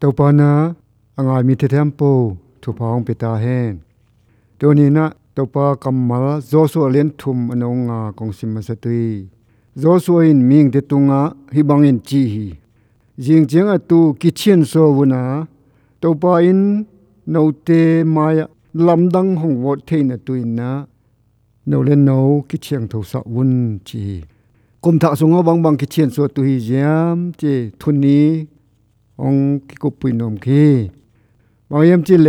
tàu pa na angai mi the tham po thu phong hen. To ni na tàu pa kam mal zo so len thum anonga kong sim ma satui zo so in ming te tunga bang in chi hi jing jing atu kitchen so wuna tàu pa in no te maya lam dang hong wo the na tu in na, no len no kitchen thau sa wun chi kum tha so ngo bang bang kitchen so tu hi jam che thun งจิงอตูกิเชียนโซวนาตัวปาอินนูเตมายลำดังหงวดเทนตุยนะนูเลนนูกิเชียงทุสะวุนจีกุมทะสงบังบังกิเชียนโซตุฮียามเจทุนนี้องกิกุปุยนมคีบางยามจิเ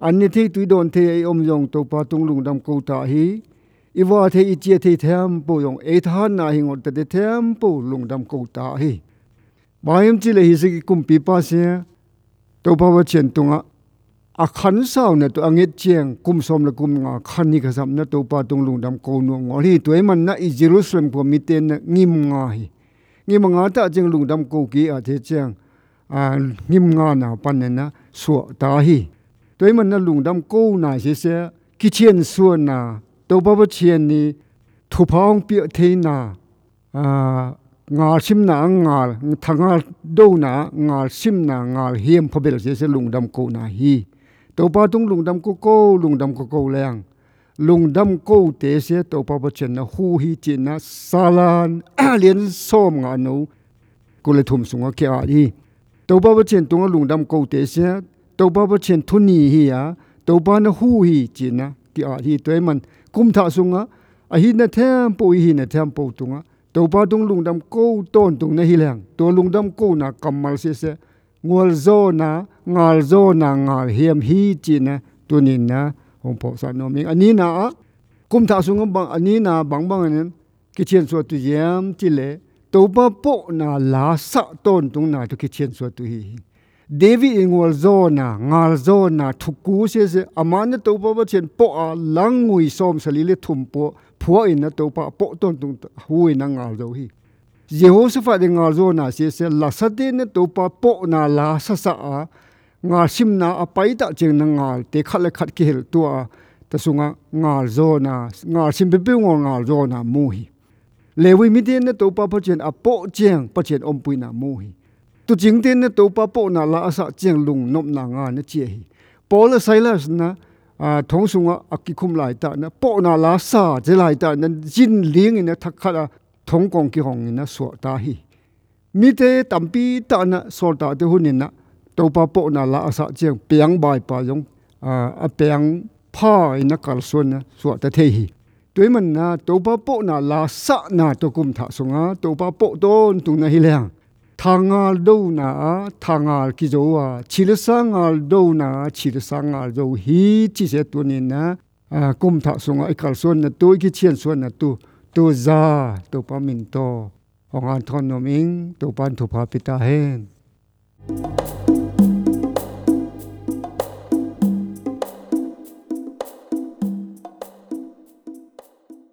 an ni thi tui don the ai om yong to pa tung lung dam ko ta hi. I wa the i chia the tham po yong e than na hi ngot te tham po lung dam ko ta hi. Bayam chi le hi se ki kum pi pa se to pa wa chen tunga a. Khan sao na to anget chiang kum som la kum nga khan ni khasam na to pa tung lung dam ko no ngor hi. Toy man na i jerusalem po mi ten na ngim nga hi. Ngim nga ta jing lung dam ko ki a the chiang. A ngim nga na pan na so ta hi. tôi mình là lùng đâm cô nà sẽ xí, cái chuyện xua nà tôi bao bao chuyện nì thu phong biểu thế nà à ngà sim nà ngà thằng ngà đâu nà ngà sim nà ngà hiểm phải biết là sẽ sẽ lùng đâm cô nà hi tôi bao tung lùng đâm cô cô lùng đâm cô cô leng lùng đâm cô thế xí tôi bao bao chuyện nà hu hi chuyện nà sa lan liên xôm ngà nô, cô lại thùm xuống ngà kia đi à tôi bao bao chuyện tung lùng đâm cô thế xí tàu ba ba chen thun ni hi à ba nó hu hi chỉ na ki à hi mình cũng thọ sung á à hi na thêm hi na thêm bộ tung á tàu ba tung lùng đam câu tôn tung na hi lang tàu lùng đam câu na cầm mal se. Zo na, ngal zo na, ngal hiểm hi chỉ na tu ni na hồng phổ sa no mình anh ni na á cũng thọ sung anh ni na bằng bằng anh cái chuyện số tu yếm chỉ lệ ba bộ na lá sợ tôn tung na tu cái chuyện số tu hi. devi ingol zona ngal zona thuku se se amana to pa chen po a langui som sali le thum po phua in na to pa po ton tung hu in ngal zo hi. Jehoshaphat de ngal zona se se lasate ne to pa po na la sa sa a ngal sim na apai ta cheng na ngal te khat khat ki hel tu a ta sunga ngal zona ngal sim be be ngal zona mu hi. Lewi mi de ne to pa pa chen a po cheng pa chen om pui na mu hi. เชียนส่วนนาตัวปาเชียนนี่ทุพองเปียเทนาอ่างาชิมนางาทางาดูนางาชิมนางาเฮียมพอเบลเสียลุงดำโกนาฮีตัวปาตุงลุงดำโกโก้ลุงดำโกโก้แรงลุง thangal do na thangal ki zo wa chilsangal do na chilsangal zo hi chi se tu ni na kum tha sung ai kal son na tu ki chen son na tu tu za tu pa min to ong an thon no ming tu pan thu pa pita hen